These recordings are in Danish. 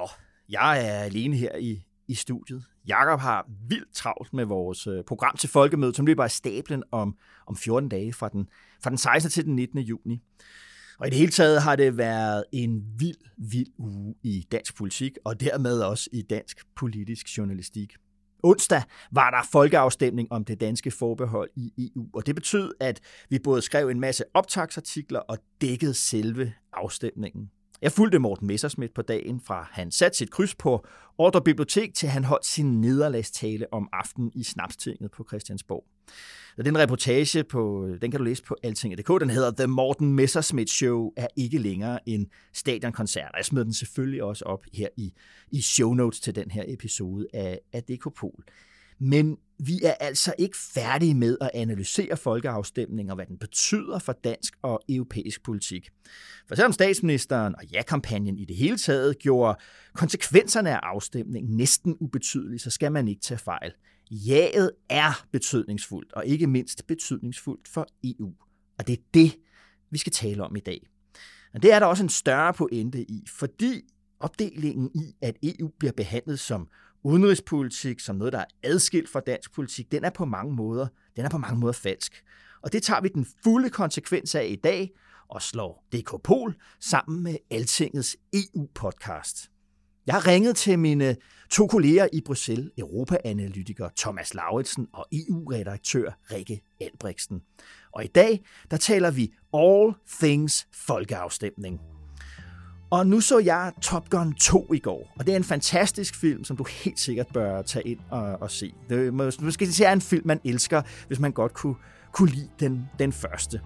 Nå, jeg er alene her i, i studiet. Jakob har vildt travlt med vores øh, program til folkemødet, som løber af stablen om, om 14 dage fra den, fra den 16. til den 19. juni. Og i det hele taget har det været en vild, vild uge i dansk politik, og dermed også i dansk politisk journalistik. Onsdag var der folkeafstemning om det danske forbehold i EU, og det betød, at vi både skrev en masse optagsartikler og dækkede selve afstemningen. Jeg fulgte Morten Messersmith på dagen, fra han satte sit kryds på Ordre Bibliotek, til han holdt sin nederlagstale om aftenen i Snapstinget på Christiansborg. Og den reportage, på, den kan du læse på altinget.dk, den hedder The Morten Messersmith Show, er ikke længere en stadionkoncert. Og jeg smed den selvfølgelig også op her i, i show notes til den her episode af, af Dekopol. Men vi er altså ikke færdige med at analysere folkeafstemningen og hvad den betyder for dansk og europæisk politik. For selvom statsministeren og ja-kampagnen i det hele taget gjorde konsekvenserne af afstemningen næsten ubetydelige, så skal man ikke tage fejl. Jaget er betydningsfuldt, og ikke mindst betydningsfuldt for EU. Og det er det, vi skal tale om i dag. Og det er der også en større pointe i, fordi opdelingen i, at EU bliver behandlet som udenrigspolitik, som noget, der er adskilt fra dansk politik, den er på mange måder, den er på mange måder falsk. Og det tager vi den fulde konsekvens af i dag, og slår DK Pol sammen med Altingets EU-podcast. Jeg har ringet til mine to kolleger i Bruxelles, Europa-analytiker Thomas Lauritsen og EU-redaktør Rikke Albrechtsen. Og i dag, der taler vi All Things Folkeafstemning. Og nu så jeg Top Gun 2 i går, og det er en fantastisk film, som du helt sikkert bør tage ind og, og se. Det, måske det er en film, man elsker, hvis man godt kunne, kunne lide den, den første.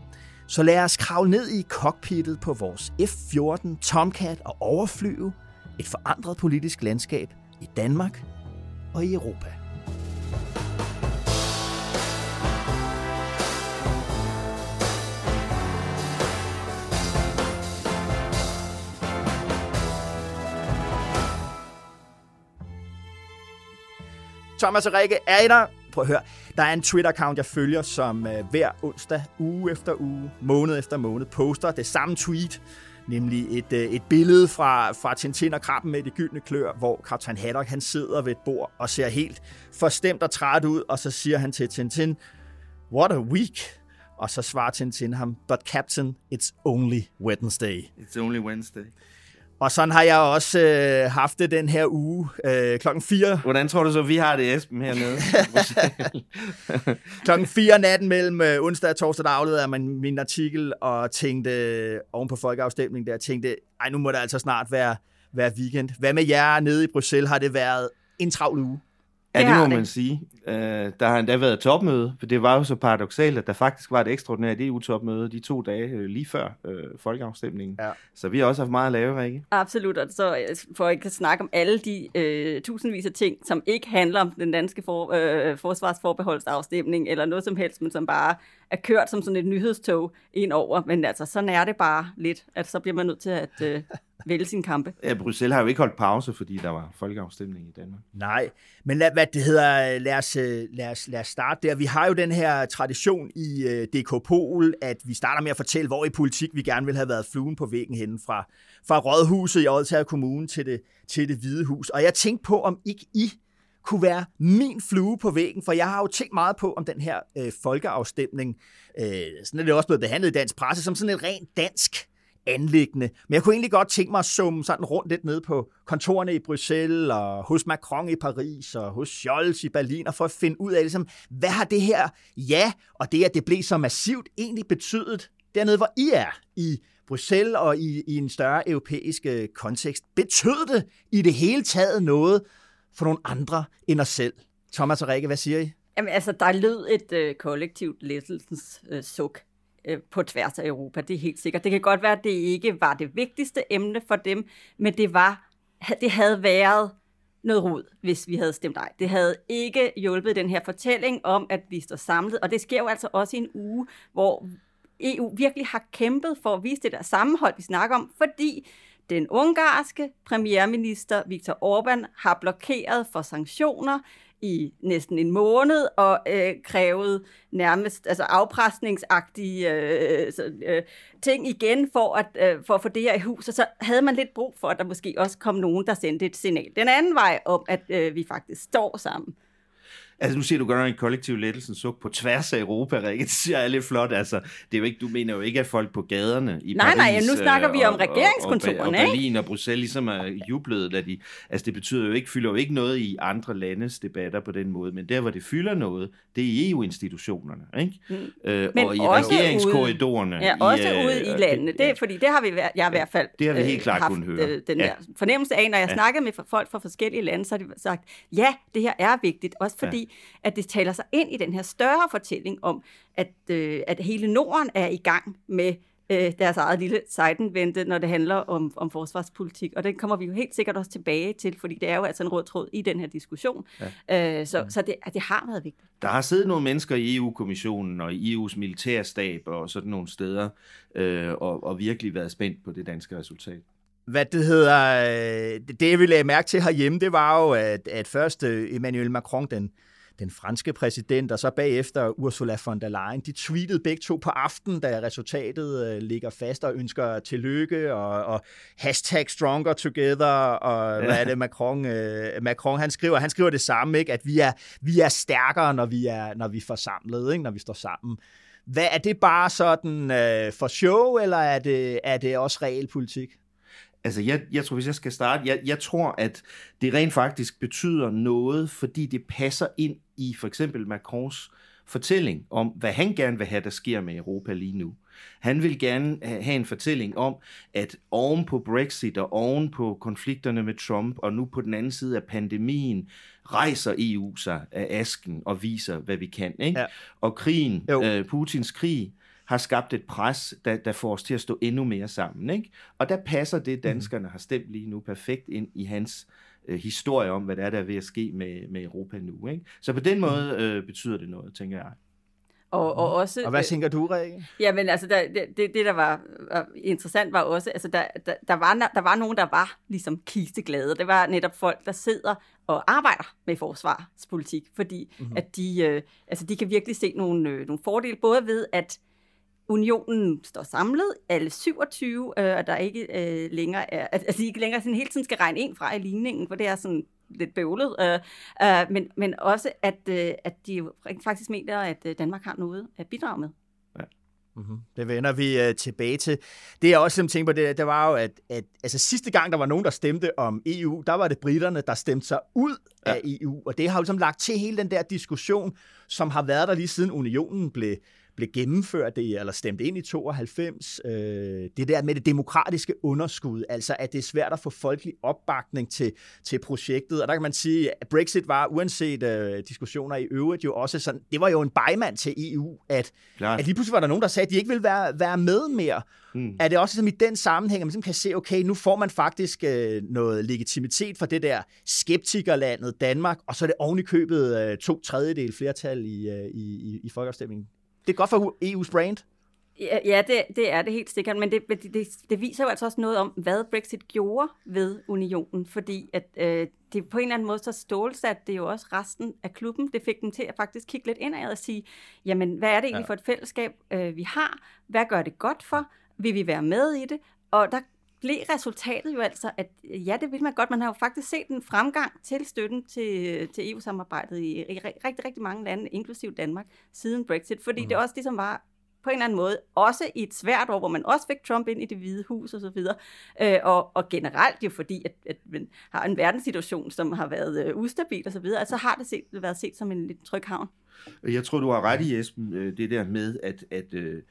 Så lad os kravle ned i cockpittet på vores F-14 Tomcat og overflyve et forandret politisk landskab i Danmark og i Europa. Thomas og Rikke, er I der? Prøv at høre. Der er en Twitter-account, jeg følger, som øh, hver onsdag, uge efter uge, måned efter måned, poster det samme tweet, nemlig et, øh, et billede fra, fra Tintin og krabben med det gyldne klør, hvor kaptajn Haddock han sidder ved et bord og ser helt forstemt og træt ud, og så siger han til Tintin, What a week! Og så svarer Tintin ham, But Captain, it's only Wednesday. It's only Wednesday. Og sådan har jeg også øh, haft det den her uge øh, klokken 4. Hvordan tror du så, vi har det, Esben, hernede? klokken 4 natten mellem øh, onsdag og torsdag, der afleverede jeg min artikel og tænkte oven på folkeafstemningen, der tænkte, ej, nu må det altså snart være, være weekend. Hvad med jer nede i Bruxelles? Har det været en travl uge? Ja, det, det må det. man sige. Uh, der har endda været topmøde, for det var jo så paradoxalt, at der faktisk var et ekstraordinært EU-topmøde de to dage uh, lige før uh, folkeafstemningen. Ja. Så vi har også haft meget at lave, ikke? Absolut, og så for at ikke snakke om alle de uh, tusindvis af ting, som ikke handler om den danske for, uh, forsvarsforbeholdsafstemning eller noget som helst, men som bare er kørt som sådan et nyhedstog ind over. Men altså, sådan er det bare lidt, at så bliver man nødt til at uh, vælge sin kampe. Ja, Bruxelles har jo ikke holdt pause, fordi der var folkeafstemning i Danmark. Nej, men lad, hvad det hedder, lad, os, lad, os, lad os starte der. Vi har jo den her tradition i uh, DK Pol, at vi starter med at fortælle, hvor i politik vi gerne vil have været fluen på væggen hen fra, fra Rådhuset i Odense Kommune til det, til det Hvide Hus. Og jeg tænkte på, om ikke I kunne være min flue på væggen, for jeg har jo tænkt meget på, om den her øh, folkeafstemning, øh, sådan er det også blevet behandlet i dansk presse, som sådan et rent dansk anlæggende. Men jeg kunne egentlig godt tænke mig at summe sådan rundt lidt ned på kontorerne i Bruxelles, og hos Macron i Paris, og hos Scholz i Berlin, og for at finde ud af, ligesom, hvad har det her ja, og det, at det blev så massivt, egentlig betydet dernede, hvor I er i Bruxelles og i, i en større europæisk øh, kontekst. Betød det i det hele taget noget for nogle andre end os selv? Thomas og Rikke, hvad siger I? Jamen altså, der lød et øh, kollektivt lettelsens øh, suk øh, på tværs af Europa, det er helt sikkert. Det kan godt være, at det ikke var det vigtigste emne for dem, men det var, det havde været noget rod, hvis vi havde stemt ej. Det havde ikke hjulpet den her fortælling om, at vi står samlet, og det sker jo altså også i en uge, hvor EU virkelig har kæmpet for at vise det der sammenhold, vi snakker om, fordi den ungarske premierminister Viktor Orbán har blokeret for sanktioner i næsten en måned og øh, krævet nærmest altså afpresningsagtige øh, så, øh, ting igen for at, øh, for at få det her i hus. Og så havde man lidt brug for, at der måske også kom nogen, der sendte et signal den anden vej om, at øh, vi faktisk står sammen. Altså, nu siger du godt en kollektiv lettelsens suk på tværs af Europa, Rikke. Det siger jeg lidt flot. Altså, det er jo ikke, du mener jo ikke, at folk på gaderne i nej, Paris... Nej, nu snakker og, vi om regeringskontorerne, og, og, og Berlin og Bruxelles ligesom er jublet, da de... Altså, det betyder jo ikke, fylder jo ikke noget i andre landes debatter på den måde, men der, hvor det fylder noget, det er i EU-institutionerne, ikke? Mm. Øh, men og i regeringskorridorerne. ja, også i, ude i landene. Det, fordi det har vi, jeg i hvert fald det har vi helt klart haft, kunnet høre. den ja. der fornemmelse af, når jeg ja. snakkede med folk fra forskellige lande, så har de sagt, ja, det her er vigtigt, også fordi at det taler sig ind i den her større fortælling om, at, øh, at hele Norden er i gang med øh, deres eget lille sejtenvente, når det handler om, om forsvarspolitik. Og det kommer vi jo helt sikkert også tilbage til, fordi det er jo altså en rød tråd i den her diskussion. Ja. Øh, så så det, det har været vigtigt. Der har siddet nogle mennesker i EU-kommissionen og i EU's militærstab og sådan nogle steder, øh, og, og virkelig været spændt på det danske resultat hvad det hedder, øh, det vi lagde mærke til herhjemme, det var jo, at, at først Emmanuel Macron, den, den franske præsident, og så bagefter Ursula von der Leyen, de tweetede begge to på aften, da resultatet øh, ligger fast og ønsker tillykke, og, og hashtag stronger together, og ja. hvad er det, Macron, Macron han skriver, han skriver det samme, ikke? at vi er, vi er stærkere, når vi er, når vi er forsamlet, ikke? når vi står sammen. Hvad, er det bare sådan øh, for show, eller er det, er det også reel politik? Altså, jeg, jeg tror, hvis jeg skal starte, jeg, jeg tror, at det rent faktisk betyder noget, fordi det passer ind i for eksempel Macrons fortælling om, hvad han gerne vil have, der sker med Europa lige nu. Han vil gerne have en fortælling om, at oven på Brexit og oven på konflikterne med Trump, og nu på den anden side af pandemien, rejser EU sig af asken og viser, hvad vi kan. Ikke? Ja. Og krigen, øh, Putins krig, har skabt et pres, der, der får os til at stå endnu mere sammen. Ikke? Og der passer det, mhm. danskerne har stemt lige nu, perfekt ind i hans øh, historie om, hvad der er, der er ved at ske med, med Europa nu. Ikke? Så på den mhm. måde øh, betyder det noget, tænker jeg. Og, og, også, og hvad tænker du, Rikke? Ja, men altså, der, det, det, der var, var interessant, var også, altså, der, der, der, var, der var nogen, der var ligesom kisteglade. Det var netop folk, der sidder og arbejder med forsvarspolitik, fordi mm-hmm. at de, øh, altså, de kan virkelig se nogle, øh, nogle fordele, både ved, at unionen står samlet, alle 27, øh, og der ikke øh, længere er, altså ikke længere sådan hele tiden skal regne en fra i ligningen, for det er sådan lidt bøvlet, øh, øh, men, men også at, øh, at de faktisk mener, at øh, Danmark har noget at bidrage med. Ja. Mm-hmm. Det vender vi uh, tilbage til. Det jeg også tænkte på, det, det var jo, at, at altså, sidste gang, der var nogen, der stemte om EU, der var det britterne, der stemte sig ud ja. af EU, og det har jo ligesom lagt til hele den der diskussion, som har været der lige siden unionen blev, blev gennemført det, eller stemt ind i 92. Øh, det der med det demokratiske underskud, altså at det er svært at få folkelig opbakning til, til projektet. Og der kan man sige, at Brexit var, uanset øh, diskussioner i øvrigt, jo også sådan, det var jo en bejmand til EU, at, at lige pludselig var der nogen, der sagde, at de ikke ville være, være med mere. Mm. Er det også som i den sammenhæng, at man kan se, okay, nu får man faktisk øh, noget legitimitet for det der skeptikerlandet Danmark, og så er det oven i købet øh, to tredjedel flertal i, øh, i, i, i folkeafstemningen det er godt for EU's brand. Ja, ja det, det er det helt sikkert, men det, det, det viser jo altså også noget om, hvad Brexit gjorde ved unionen, fordi at øh, det på en eller anden måde så stålsatte det jo også resten af klubben. Det fik dem til at faktisk kigge lidt indad og sige, jamen hvad er det egentlig ja. for et fællesskab, øh, vi har? Hvad gør det godt for? Vil vi være med i det? Og der blev resultatet jo altså, at ja, det vil man godt. Man har jo faktisk set en fremgang til støtten til, til EU-samarbejdet i, i rigtig, rigtig mange lande, inklusiv Danmark, siden Brexit. Fordi mm. det også ligesom var på en eller anden måde, også i et svært år, hvor man også fik Trump ind i det hvide hus og så videre. Øh, og, og generelt jo fordi, at, at man har en verdenssituation, som har været øh, ustabil og så videre, altså har det set, været set som en lidt tryg havn. Jeg tror, du har ret i, Esben, øh, det der med, at, at øh,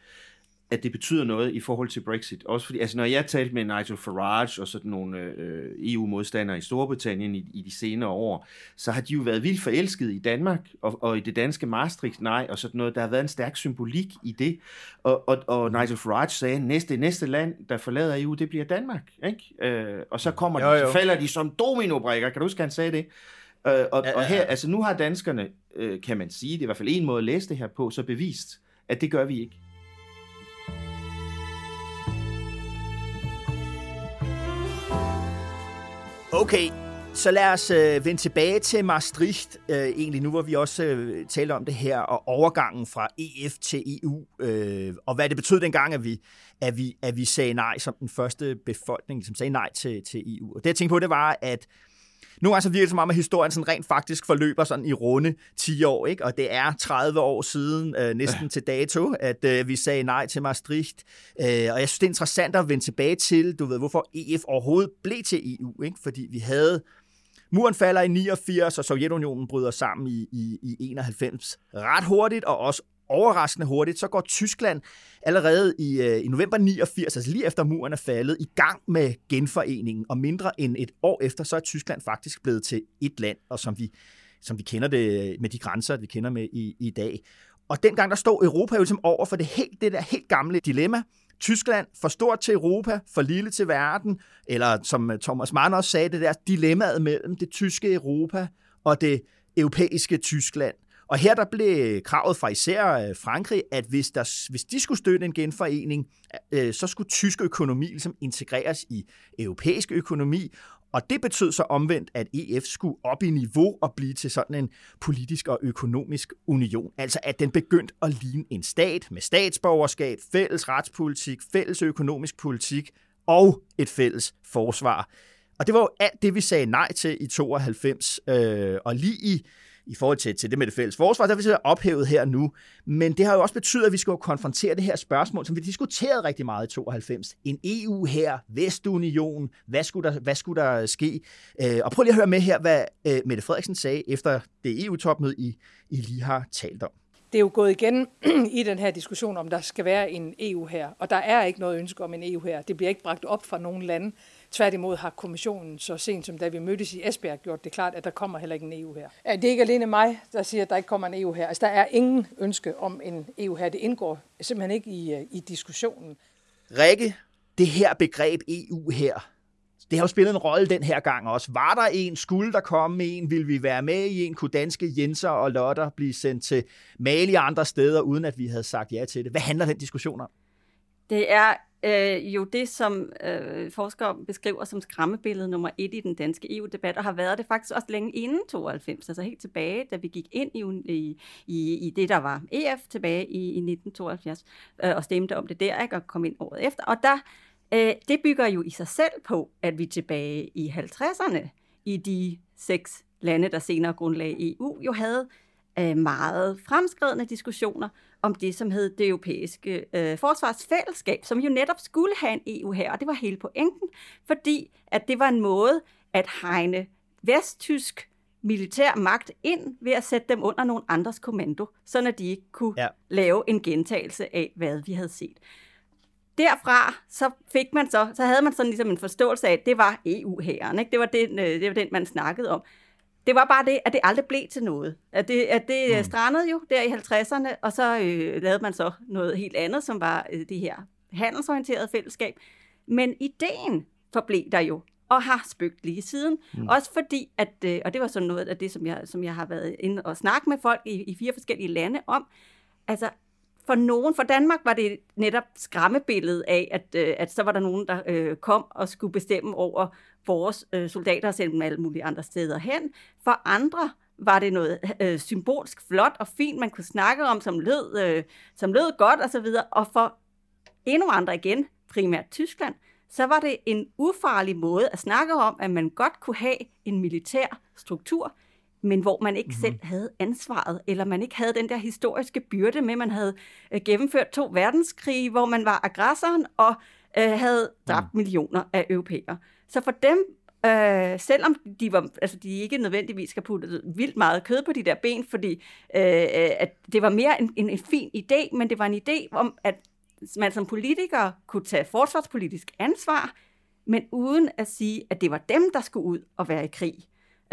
at det betyder noget i forhold til Brexit. Også fordi, altså når jeg talte med Nigel Farage og sådan nogle øh, EU-modstandere i Storbritannien i, i de senere år, så har de jo været vildt forelskede i Danmark og, og i det danske Maastricht nej og sådan noget. Der har været en stærk symbolik i det. Og, og, og Nigel Farage sagde, at næste, næste land, der forlader EU, det bliver Danmark. Ikke? Øh, og så kommer jo, de, så falder de som dominobrikker. Kan du huske, han sagde det? Øh, og, ja, ja, ja. og her, altså nu har danskerne, øh, kan man sige, det er i hvert fald en måde at læse det her på, så bevist, at det gør vi ikke. Okay, så lad os øh, vende tilbage til Maastricht, øh, egentlig nu hvor vi også øh, taler om det her, og overgangen fra EF til EU, øh, og hvad det betød dengang, at vi, at, vi, at vi sagde nej som den første befolkning, som sagde nej til, til EU. Og det jeg tænkte på, det var, at nu er så virker det som om, at historien sådan rent faktisk forløber sådan i runde 10 år, ikke? og det er 30 år siden, øh, næsten ja. til dato, at øh, vi sagde nej til Maastricht. Øh, og jeg synes, det er interessant at vende tilbage til, du ved, hvorfor EF overhovedet blev til EU, ikke? fordi vi havde Muren falder i 89, og Sovjetunionen bryder sammen i, i, i 91 ret hurtigt, og også overraskende hurtigt, så går Tyskland allerede i, øh, i november 89, altså lige efter muren er faldet, i gang med genforeningen, og mindre end et år efter, så er Tyskland faktisk blevet til et land, og som vi, som vi kender det med de grænser, vi kender med i, i dag. Og dengang der stod Europa jo ligesom over for det, helt, det der helt gamle dilemma, Tyskland for stort til Europa, for lille til verden, eller som øh, Thomas Mann også sagde, det der dilemmaet mellem det tyske Europa og det europæiske Tyskland. Og her der blev kravet fra især øh, Frankrig, at hvis, der, hvis de skulle støtte en genforening, øh, så skulle tysk økonomi ligesom integreres i europæisk økonomi, og det betød så omvendt, at EF skulle op i niveau og blive til sådan en politisk og økonomisk union. Altså at den begyndte at ligne en stat med statsborgerskab, fælles retspolitik, fælles økonomisk politik og et fælles forsvar. Og det var jo alt det, vi sagde nej til i 92. Øh, og lige i i forhold til, til det med det fælles forsvar, der vil så ophævet her nu. Men det har jo også betydet, at vi skal konfrontere det her spørgsmål, som vi diskuterede rigtig meget i 92. En EU her, Vestunion, hvad skulle der, hvad skulle der ske? Øh, og prøv lige at høre med her, hvad øh, Mette Frederiksen sagde efter det EU-topmøde, I, I lige har talt om. Det er jo gået igen i den her diskussion, om der skal være en EU her, og der er ikke noget ønske om en EU her. Det bliver ikke bragt op fra nogen lande. Tværtimod har kommissionen så sent som da vi mødtes i Esbjerg gjort det klart, at der kommer heller ikke en EU her. Det er ikke alene mig, der siger, at der ikke kommer en EU her. Altså, der er ingen ønske om en EU her. Det indgår simpelthen ikke i, øh, i diskussionen. Rikke, det her begreb EU her, det har jo spillet en rolle den her gang også. Var der en? Skulle der komme en? Vil vi være med i en? Kunne danske Jenser og Lotter blive sendt til Mali og andre steder, uden at vi havde sagt ja til det? Hvad handler den diskussion om? Det er øh, jo det, som øh, forskere beskriver som skræmmebillede nummer et i den danske EU-debat, og har været det faktisk også længe inden 92, altså helt tilbage, da vi gik ind i, i, i, i det, der var EF tilbage i, i 1972, øh, og stemte om det der, ikke, og kom ind året efter. Og der, øh, det bygger jo i sig selv på, at vi tilbage i 50'erne, i de seks lande, der senere grundlagde EU, jo havde øh, meget fremskredne diskussioner om det, som hed det europæiske øh, forsvarsfællesskab, som jo netop skulle have en EU her, og det var hele pointen, fordi at det var en måde at hegne vesttysk militær magt ind ved at sætte dem under nogle andres kommando, så at de ikke kunne ja. lave en gentagelse af, hvad vi havde set. Derfra så fik man så, så havde man sådan ligesom en forståelse af, at det var EU-hæren, ikke? Det var den, øh, det var den, man snakkede om. Det var bare det, at det aldrig blev til noget. At det, at det mm. strandede jo der i 50'erne, og så øh, lavede man så noget helt andet, som var øh, det her handelsorienterede fællesskab. Men ideen forblev der jo, og har spøgt lige siden. Mm. Også fordi, at, øh, og det var sådan noget af det, som jeg, som jeg har været inde og snakke med folk i, i fire forskellige lande om, altså for nogen, for Danmark var det netop skræmmebilledet af, at, øh, at så var der nogen, der øh, kom og skulle bestemme over vores øh, soldater og sende dem alle mulige andre steder hen. For andre var det noget øh, symbolsk flot og fint, man kunne snakke om, som lød, øh, som lød godt osv. Og, og for endnu andre igen, primært Tyskland, så var det en ufarlig måde at snakke om, at man godt kunne have en militær struktur, men hvor man ikke mm-hmm. selv havde ansvaret, eller man ikke havde den der historiske byrde med, man havde øh, gennemført to verdenskrige, hvor man var aggressoren og øh, havde dræbt mm. millioner af europæere. Så for dem, øh, selvom de, var, altså de ikke nødvendigvis skal putte vildt meget kød på de der ben, fordi øh, at det var mere en, en, en fin idé, men det var en idé om, at man som politiker kunne tage forsvarspolitisk ansvar, men uden at sige, at det var dem, der skulle ud og være i krig.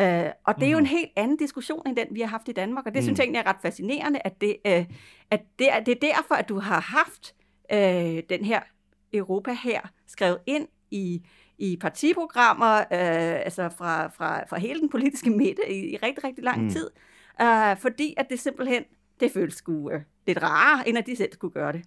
Uh, og det er jo en helt anden diskussion, end den, vi har haft i Danmark, og det mm. synes jeg egentlig er ret fascinerende, at det, uh, at det, er, det er derfor, at du har haft uh, den her Europa her skrevet ind i, i partiprogrammer, uh, altså fra, fra, fra hele den politiske midte i, i rigtig, rigtig lang mm. tid, uh, fordi at det simpelthen, det føles sgu uh, lidt rarere, end at de selv skulle gøre det.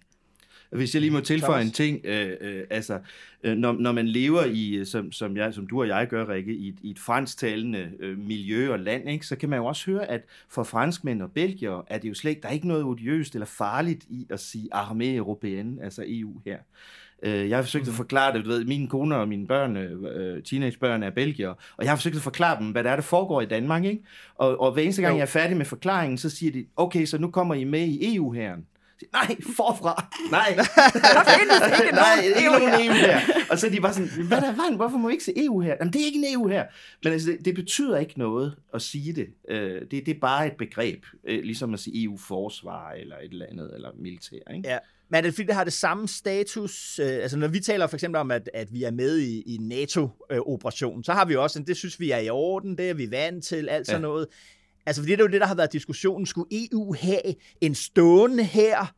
Hvis jeg lige må tilføje en ting, øh, øh, altså, øh, når, når man lever i, som, som, jeg, som du og jeg gør, Rikke, i, i et fransktalende øh, miljø og land, ikke, så kan man jo også høre, at for franskmænd og belgier er det jo slet ikke, der er ikke noget odiøst eller farligt i at sige armé européenne, altså EU her. Øh, jeg har forsøgt at mhm. forklare det, du ved, mine kone og mine børn, øh, teenagebørn er belgier, og jeg har forsøgt at forklare dem, hvad der er, der foregår i Danmark, ikke? Og, og hver eneste gang, jo. jeg er færdig med forklaringen, så siger de, okay, så nu kommer I med i EU-herren. Nej, forfra. Nej. ikke Nej, ikke nogen EU her. Og så er de bare sådan, hvad der var, hvorfor må vi ikke se EU her? Jamen, det er ikke en EU her. Men altså, det, det betyder ikke noget at sige det. Uh, det. Det er bare et begreb, uh, ligesom at sige EU-forsvar eller et eller andet, eller militær. Ikke? Ja. Men er det fordi, det har det samme status? Øh, altså når vi taler for eksempel om, at, at vi er med i, i NATO-operationen, så har vi også, det synes vi er i orden, det er vi vant til, alt sådan ja. noget. Altså, fordi det er jo det, der har været diskussionen. Skulle EU have en stående her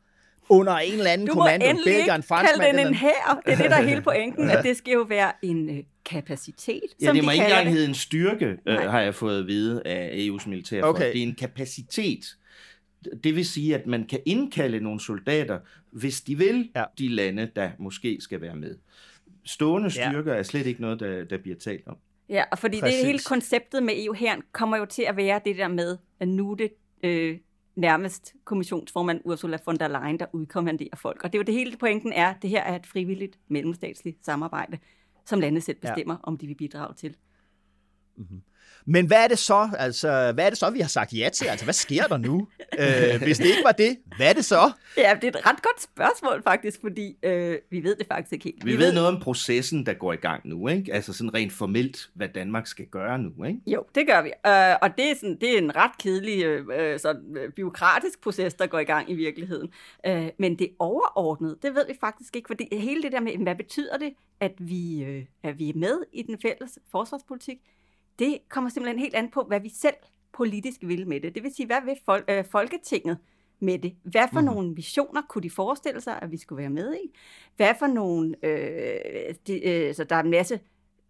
under en eller anden du kommando? Du må endelig ikke kalde den en her. Det er det, der er hele pointen, at det skal jo være en øh, kapacitet, Ja, det må ikke engang hedde en styrke, øh, har jeg fået at vide af EU's militær. Okay. Det er en kapacitet. Det vil sige, at man kan indkalde nogle soldater, hvis de vil, ja. de lande, der måske skal være med. Stående styrker ja. er slet ikke noget, der, der bliver talt om. Ja, og fordi Præcis. det hele konceptet med EU her kommer jo til at være det der med, at nu det øh, nærmest kommissionsformand Ursula von der Leyen, der udkommanderer folk. Og det er jo det hele pointen er, at det her er et frivilligt mellemstatsligt samarbejde, som landet selv bestemmer, ja. om de vil bidrage til. Mm-hmm. Men hvad er det så, altså, hvad er det så, vi har sagt ja til? Altså, hvad sker der nu? øh, hvis det ikke var det, hvad er det så? Ja, det er et ret godt spørgsmål faktisk, fordi øh, vi ved det faktisk ikke helt. Vi, vi ved, ved noget om processen, der går i gang nu, ikke? Altså sådan rent formelt, hvad Danmark skal gøre nu, ikke? Jo, det gør vi. Øh, og det er, sådan, det er en ret kedelig, øh, sådan, øh, byråkratisk proces, der går i gang i virkeligheden. Øh, men det overordnede, det ved vi faktisk ikke, fordi hele det der med, hvad betyder det, at vi, øh, at vi er med i den fælles forsvarspolitik? Det kommer simpelthen helt an på, hvad vi selv politisk vil med det. Det vil sige, hvad vil fol- øh, Folketinget med det? Hvad for mm. nogle visioner kunne de forestille sig, at vi skulle være med i? Hvad for nogle... Øh, de, øh, så der er en masse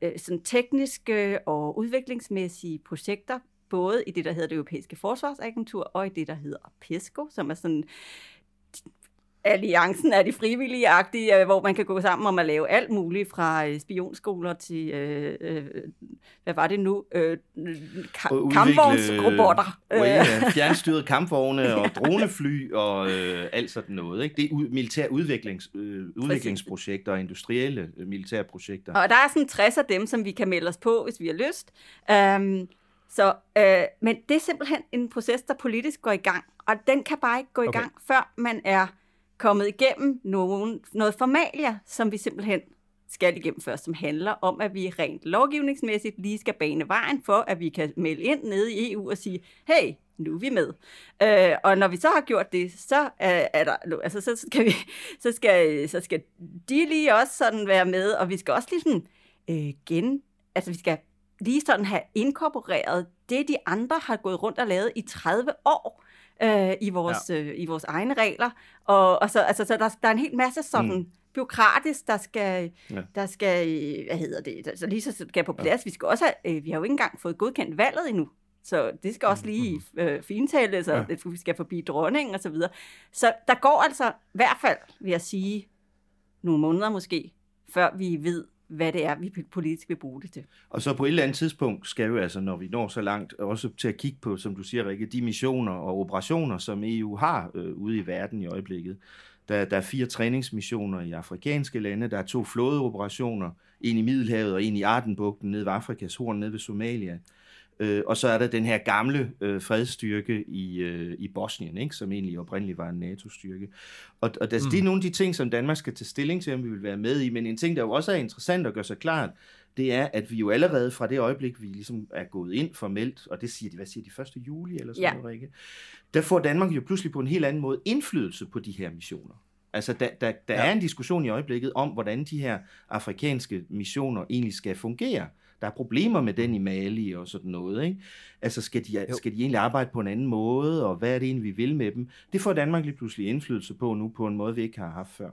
øh, sådan tekniske og udviklingsmæssige projekter, både i det, der hedder det europæiske forsvarsagentur, og i det, der hedder PESCO, som er sådan alliancen er de frivillige-agtige, øh, hvor man kan gå sammen om at lave alt muligt, fra øh, spionskoler til, øh, øh, hvad var det nu, øh, ka- kampvognsrobotter. Ja, fjernstyrede kampvogne og dronefly og øh, alt sådan noget. Ikke? Det er u- militære udviklings, øh, udviklingsprojekter og industrielle øh, militære projekter. Og der er sådan 60 af dem, som vi kan melde os på, hvis vi har lyst. Um, så, øh, men det er simpelthen en proces, der politisk går i gang, og den kan bare ikke gå i okay. gang, før man er kommet igennem nogen, noget formalia, som vi simpelthen skal igennem først, som handler om, at vi rent lovgivningsmæssigt lige skal bane vejen for, at vi kan melde ind nede i EU og sige, hey, nu er vi med. Øh, og når vi så har gjort det, så er, er der, altså, så skal, vi, så, skal, så skal de lige også sådan være med, og vi skal også lige sådan øh, gen, altså vi skal lige sådan have inkorporeret det, de andre har gået rundt og lavet i 30 år øh, i, vores, ja. øh, i vores egne regler. Og, og så, altså, så der, der er en hel masse sådan... Mm byråkratisk, der skal, ja. der skal, hvad hedder det, så lige så skal på plads. Ja. Vi skal også have, øh, vi har jo ikke engang fået godkendt valget endnu, så det skal også lige mm. øh, fintale, så ja. vi skal forbi dronningen og så videre. Så der går altså i hvert fald, vil jeg sige, nogle måneder måske, før vi ved, hvad det er, vi politisk vil bruge det til. Og så på et eller andet tidspunkt skal vi altså, når vi når så langt, også til at kigge på, som du siger, Rikke, de missioner og operationer, som EU har øh, ude i verden i øjeblikket. Der, der er fire træningsmissioner i afrikanske lande, der er to flådeoperationer, en i Middelhavet og en i Ardenbugten nede ved Afrikas horn, nede ved Somalia. Øh, og så er der den her gamle øh, fredsstyrke i, øh, i Bosnien, ikke? som egentlig oprindeligt var en NATO-styrke. Og, og der, mm. det er nogle af de ting, som Danmark skal tage stilling til, om vi vil være med i. Men en ting, der jo også er interessant at gøre sig klart, det er, at vi jo allerede fra det øjeblik, vi ligesom er gået ind formelt, og det siger de, hvad siger de, 1. juli eller sådan ja. noget, Rikke? Der får Danmark jo pludselig på en helt anden måde indflydelse på de her missioner. Altså, der, der, der ja. er en diskussion i øjeblikket om, hvordan de her afrikanske missioner egentlig skal fungere. Der er problemer med den i Mali og sådan noget. Ikke? Altså, skal de, skal de egentlig arbejde på en anden måde, og hvad er det egentlig, vi vil med dem? Det får Danmark lige pludselig indflydelse på nu, på en måde, vi ikke har haft før.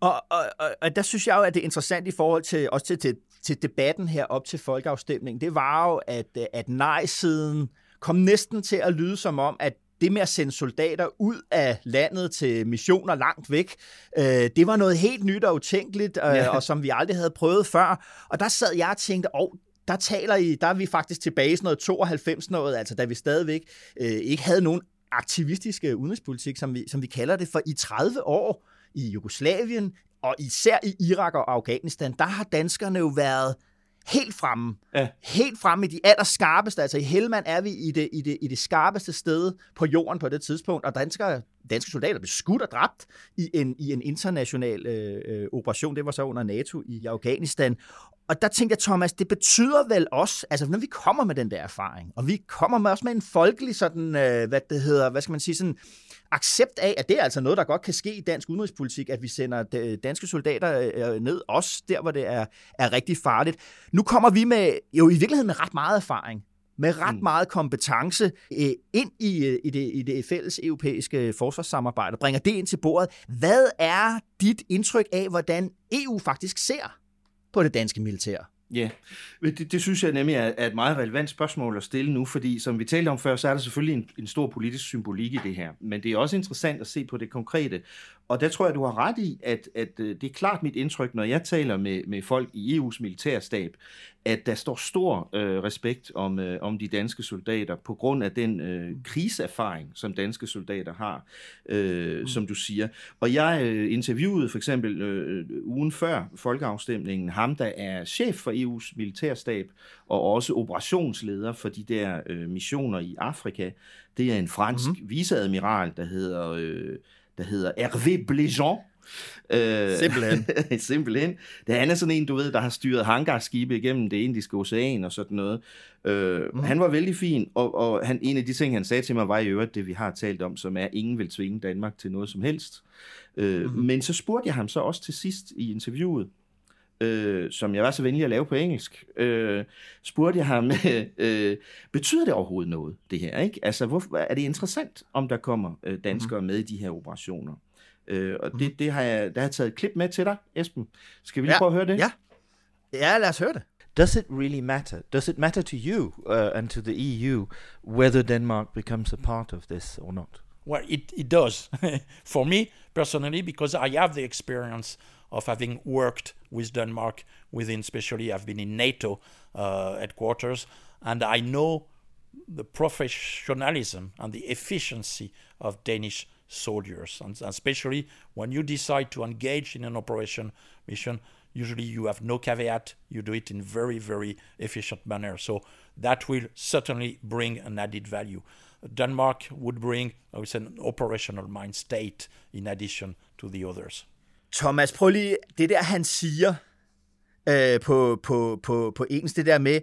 Og, og, og, og der synes jeg jo, at det er interessant i forhold til, også til, til, til debatten her op til folkeafstemningen, det var jo, at, at nej-siden kom næsten til at lyde som om, at det med at sende soldater ud af landet til missioner langt væk, øh, det var noget helt nyt og utænkeligt, øh, ja. og som vi aldrig havde prøvet før. Og der sad jeg og tænkte, åh, oh, der taler I, der er vi faktisk tilbage i sådan noget 92 noget, altså da vi stadigvæk øh, ikke havde nogen aktivistiske udenrigspolitik, som vi, som vi kalder det, for i 30 år i Jugoslavien, og især i Irak og Afghanistan, der har danskerne jo været helt fremme. Ja. Helt fremme i de allerskarpeste. Altså i Helmand er vi i det, i, det, i det skarpeste sted på jorden på det tidspunkt, og danskere, danske soldater blev skudt og dræbt i en, i en international øh, øh, operation. Det var så under NATO i Afghanistan. Og der tænkte jeg, Thomas, det betyder vel også, altså når vi kommer med den der erfaring, og vi kommer med også med en folkelig sådan, øh, hvad det hedder, hvad skal man sige, sådan accept af, at det er altså noget, der godt kan ske i dansk udenrigspolitik, at vi sender danske soldater øh, ned, også der, hvor det er, er rigtig farligt. Nu kommer vi med, jo i virkeligheden med ret meget erfaring, med ret mm. meget kompetence øh, ind i, øh, i, det, i det fælles europæiske forsvarssamarbejde, bringer det ind til bordet. Hvad er dit indtryk af, hvordan EU faktisk ser på det danske militær? Ja, det, det synes jeg nemlig er, er et meget relevant spørgsmål at stille nu, fordi som vi talte om før, så er der selvfølgelig en, en stor politisk symbolik i det her, men det er også interessant at se på det konkrete, og der tror jeg, du har ret i, at, at øh, det er klart mit indtryk, når jeg taler med, med folk i EU's militærstab, at der står stor øh, respekt om, øh, om de danske soldater på grund af den øh, kriserfaring, som danske soldater har, øh, mm. som du siger. Og jeg øh, interviewede for eksempel øh, ugen før folkeafstemningen ham, der er chef for EU's militærstab og også operationsleder for de der øh, missioner i Afrika. Det er en fransk mm-hmm. viceadmiral, der hedder... Øh, der hedder Hervé Bléjean. Øh, simpelthen. simpelthen. Det han er sådan en, du ved, der har styret hangarskibe igennem det indiske ocean og sådan noget. Øh, mm. Han var vældig fin, og, og han, en af de ting, han sagde til mig, var i øvrigt det, vi har talt om, som er, at ingen vil tvinge Danmark til noget som helst. Øh, mm. Men så spurgte jeg ham så også til sidst i interviewet, øh, som jeg var så venlig at lave på engelsk, øh, spurgte jeg ham, øh, betyder det overhovedet noget, det her? Ikke? Altså, hvor, er det interessant, om der kommer øh, danskere mm. med i de her operationer? Øh, og det, mhm. det har jeg, der har jeg taget et klip med til dig, Esben. Skal vi lige ja. prøve at høre det? Ja. ja, lad os høre det. Does it really matter? Does it matter to you uh, and to the EU whether Denmark becomes a part of this or not? Well, it, it does. For me personally, because I have the experience of having worked with Denmark within, especially I've been in NATO uh, headquarters, and I know the professionalism and the efficiency of Danish soldiers, and especially when you decide to engage in an operation mission. Usually, you have no caveat. You do it in very, very efficient manner. So that will certainly bring an added value. Denmark would bring, I would say, an operational mind state in addition to the others. Thomas, prøv lige, det der han siger øh, på, på, på, på engelsk, det der med,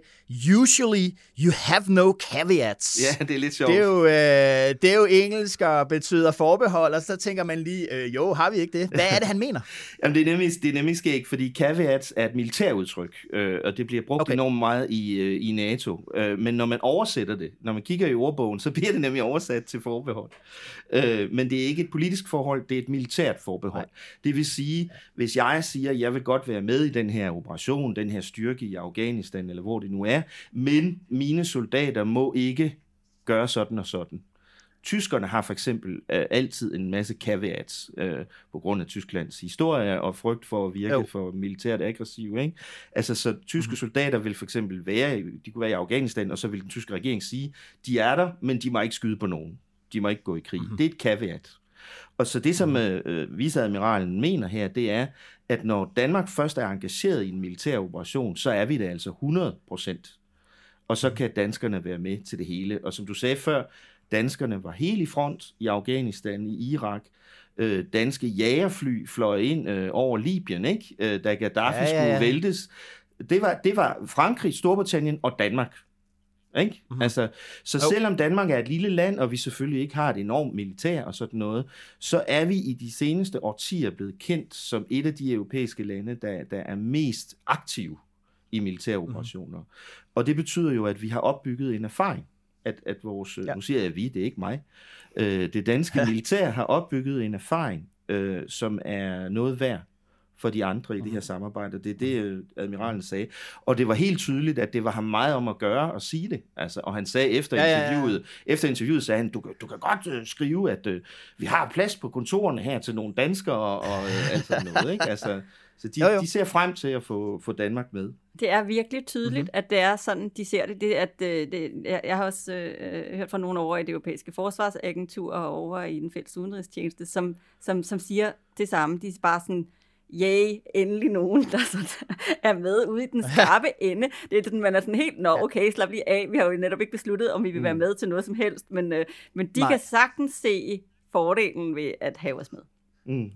usually you have no caveats. Ja, det er lidt sjovt. Det er jo, øh, det er jo engelsk og betyder forbehold, og så tænker man lige, øh, jo, har vi ikke det? Hvad er det, han mener? Jamen, det er nemlig, det er nemlig skægt, fordi caveats er et militærudtryk, øh, og det bliver brugt okay. enormt meget i, øh, i NATO. Øh, men når man oversætter det, når man kigger i ordbogen, så bliver det nemlig oversat til forbehold. Øh, men det er ikke et politisk forhold, det er et militært forbehold. Nej. Det vil sige, hvis jeg siger, at jeg vil godt være med i den her operation, den her styrke i Afghanistan, eller hvor det nu er, men mine soldater må ikke gøre sådan og sådan. Tyskerne har for eksempel øh, altid en masse caveats øh, på grund af Tysklands historie og frygt for at virke jo. for militært aggressiv. Ikke? Altså, så tyske mm. soldater vil for eksempel være, de kunne være i Afghanistan, og så vil den tyske regering sige, de er der, men de må ikke skyde på nogen. De må ikke gå i krig. Mm. Det er et caveat. Og så det, som mhm. øh, viceadmiralen mener her, det er, at når Danmark først er engageret i en militær operation, så er vi det altså 100 procent. Og så mhm. kan danskerne være med til det hele. Og som du sagde før, danskerne var helt i front i Afghanistan, i Irak. Øh, danske jagerfly fløj ind øh, over Libyen, ikke? Øh, da Gaddafi ja, ja, ja. skulle væltes. Det var, det var Frankrig, Storbritannien og Danmark Ikke? Mm-hmm. Altså, så jo. selvom Danmark er et lille land, og vi selvfølgelig ikke har et enormt militær og sådan noget, så er vi i de seneste årtier blevet kendt som et af de europæiske lande, der, der er mest aktive i militære operationer. Mm. Og det betyder jo, at vi har opbygget en erfaring. At, at vores, ja. nu siger jeg vi, det er ikke mig, øh, det danske militær har opbygget en erfaring, øh, som er noget værd for de andre i det her mhm. samarbejde. Det er det, øh, admiralen sagde. Og det var helt tydeligt, at det var ham meget om at gøre og sige det. Altså, og han sagde efter ja, interviewet, ja, ja. efter interviewet sagde han, du, du kan godt uh, skrive, at uh, vi har plads på kontorerne her til nogle danskere og, og uh, alt sådan noget. Ikke? Altså, så de, jo, jo. de ser frem til at få, få Danmark med. Det er virkelig tydeligt, mm-hmm. at det er sådan, de ser det. det, at, det jeg, jeg har også øh, hørt fra nogle over i det europæiske forsvarsagentur og over i den fælles udenrigstjeneste, som, som, som siger det samme. De er bare sådan, yay, endelig nogen, der sådan er med ude i den skarpe ende. Det er sådan, man er sådan helt, nå okay, slap lige af, vi har jo netop ikke besluttet, om vi vil være mm. med til noget som helst, men, øh, men de Nej. kan sagtens se fordelen ved at have os med. Mm.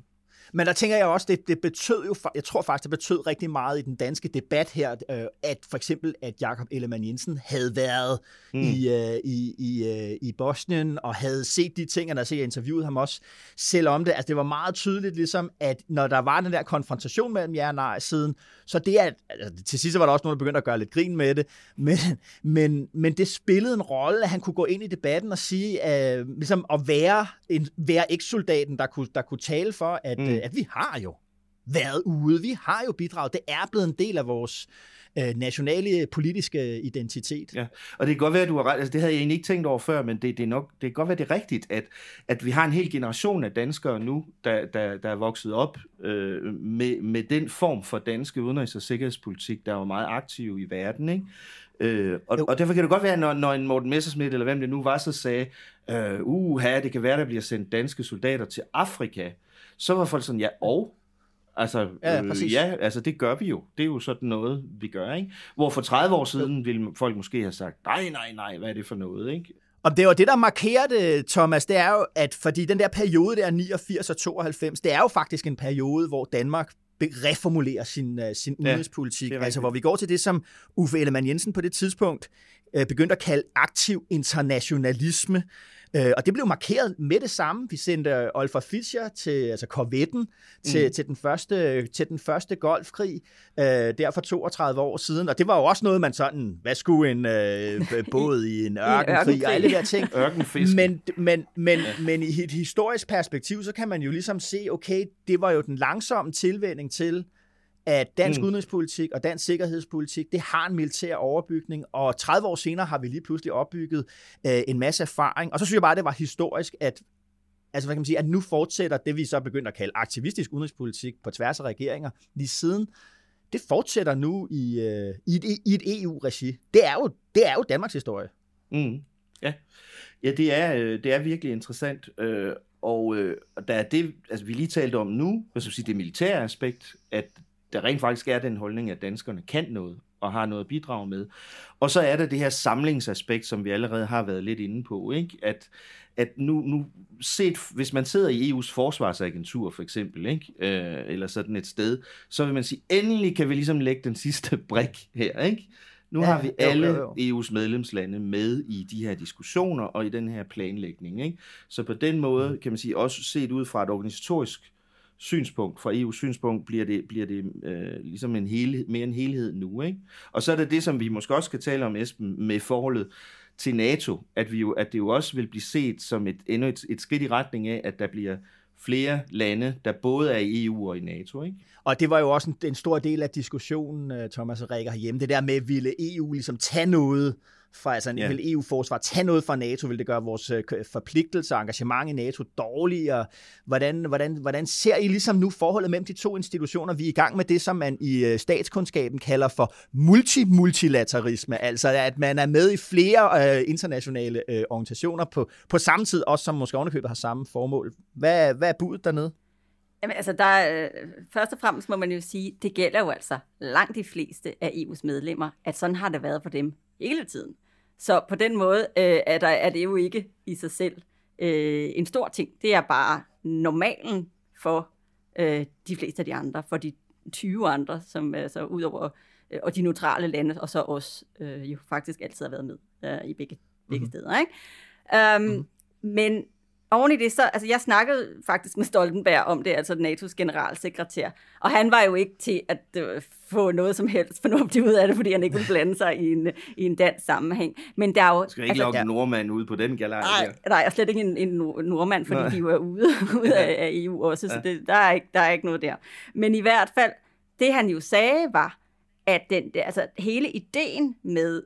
Men der tænker jeg også, det, det betød jo, jeg tror faktisk, det betød rigtig meget i den danske debat her, øh, at for eksempel, at Jakob Ellemann Jensen havde været mm. i, øh, i, i, øh, i Bosnien, og havde set de ting, og der jeg interviewet ham også selv om det. Altså det var meget tydeligt ligesom, at når der var den der konfrontation mellem jer og nej siden, så det er, altså, til sidst var der også nogen, der begyndte at gøre lidt grin med det, men, men, men det spillede en rolle, at han kunne gå ind i debatten og sige, øh, ligesom at være, en, være eks-soldaten, der kunne, der kunne tale for, at, mm. At vi har jo været ude, vi har jo bidraget, det er blevet en del af vores øh, nationale politiske identitet. Ja, og det kan godt være, at du har ret, altså det havde jeg egentlig ikke tænkt over før, men det, det, er nok, det kan godt være, det er rigtigt, at, at vi har en hel generation af danskere nu, der, der, der er vokset op øh, med, med den form for danske udenrigs- og sikkerhedspolitik, der var meget aktiv i verden, ikke? Øh, og, og derfor kan det godt være, når, når en Morten Messersmith, eller hvem det nu var, så sagde, øh, uha, det kan være, der bliver sendt danske soldater til Afrika, så var folk sådan, ja, og Altså, ja, øh, ja, altså det gør vi jo. Det er jo sådan noget, vi gør, ikke? Hvor for 30 år siden ville folk måske have sagt, nej, nej, nej, hvad er det for noget, ikke? Og det var det, der markerer det, Thomas, det er jo, at fordi den der periode der 89 og 92, det er jo faktisk en periode, hvor Danmark reformulerer sin, uh, sin udenrigspolitik. Ja, altså hvor vi går til det, som Uffe Ellemann Jensen på det tidspunkt uh, begyndte at kalde aktiv internationalisme. Øh, og det blev markeret med det samme. Vi sendte Olfa Fischer til altså korvetten til, mm. til, den første, til den første golfkrig, øh, der for 32 år siden. Og det var jo også noget, man sådan, hvad skulle en øh, båd i en ørkenkrig og alle de der ting. Ørkenfisk. Men, men, men, men i et historisk perspektiv, så kan man jo ligesom se, okay, det var jo den langsomme tilvænding til, at dansk mm. udenrigspolitik og dansk sikkerhedspolitik, det har en militær overbygning, og 30 år senere har vi lige pludselig opbygget øh, en masse erfaring. Og så synes jeg bare, det var historisk, at altså hvad kan man sige, at nu fortsætter det, vi så begynder at kalde aktivistisk udenrigspolitik på tværs af regeringer, lige siden, det fortsætter nu i, øh, i, et, i et EU-regi. Det er jo, det er jo Danmarks historie. Mm. Ja. ja, det er, øh, det er virkelig interessant. Øh, og øh, der er det, altså vi lige talte om nu, hvad skal sige, det militære aspekt, at der rent faktisk er den holdning, at danskerne kan noget og har noget at bidrage med. Og så er der det her samlingsaspekt, som vi allerede har været lidt inde på, ikke? At, at nu, nu set, hvis man sidder i EU's forsvarsagentur for eksempel, ikke? Øh, eller sådan et sted, så vil man sige, endelig kan vi ligesom lægge den sidste brik her, ikke? Nu ja, har vi alle jo, jo, jo. EU's medlemslande med i de her diskussioner og i den her planlægning. Ikke? Så på den måde mm. kan man sige, også set ud fra et organisatorisk synspunkt, fra EU's synspunkt, bliver det, bliver det øh, ligesom en helhed, mere en helhed nu. Ikke? Og så er det det, som vi måske også skal tale om, Esben, med forholdet til NATO, at, vi jo, at det jo også vil blive set som et, endnu et, et skridt i retning af, at der bliver flere lande, der både er i EU og i NATO. Ikke? Og det var jo også en, en stor del af diskussionen, øh, Thomas og Rikke herhjemme, det der med, ville EU ligesom tage noget fra, altså ja. vil EU-forsvar tage noget fra NATO? Vil det gøre vores øh, forpligtelse og engagement i NATO dårligere? Hvordan, hvordan, hvordan ser I ligesom nu forholdet mellem de to institutioner? Vi er i gang med det, som man i øh, statskundskaben kalder for multimultilateralisme, altså at man er med i flere øh, internationale øh, organisationer på, på samme tid, også som måske ovenikøbet har samme formål. Hvad, hvad er budet dernede? Jamen, altså, der, øh, først og fremmest må man jo sige, det gælder jo altså langt de fleste af EU's medlemmer, at sådan har det været for dem hele tiden. Så på den måde øh, er, der, er det jo ikke i sig selv øh, en stor ting. Det er bare normalen for øh, de fleste af de andre, for de 20 andre, som altså udover øh, og de neutrale lande, og så os øh, jo faktisk altid har været med. øh, i begge, begge mm. steder. Ikke? Um, mm. Men oven i det, så, altså jeg snakkede faktisk med Stoltenberg om det, altså NATO's generalsekretær, og han var jo ikke til at uh, få noget som helst fornuftigt ud af det, fordi han ikke ville blande sig i en, i en dansk sammenhæng. Men der er jo... Skal ikke altså, lokke en nordmand ud på den galej nej, der? Nej, er slet ikke en, en nordmand, fordi nej. de jo er ude, ude af, af EU også, så det, der, er ikke, der er ikke noget der. Men i hvert fald, det han jo sagde var, at den, altså hele ideen med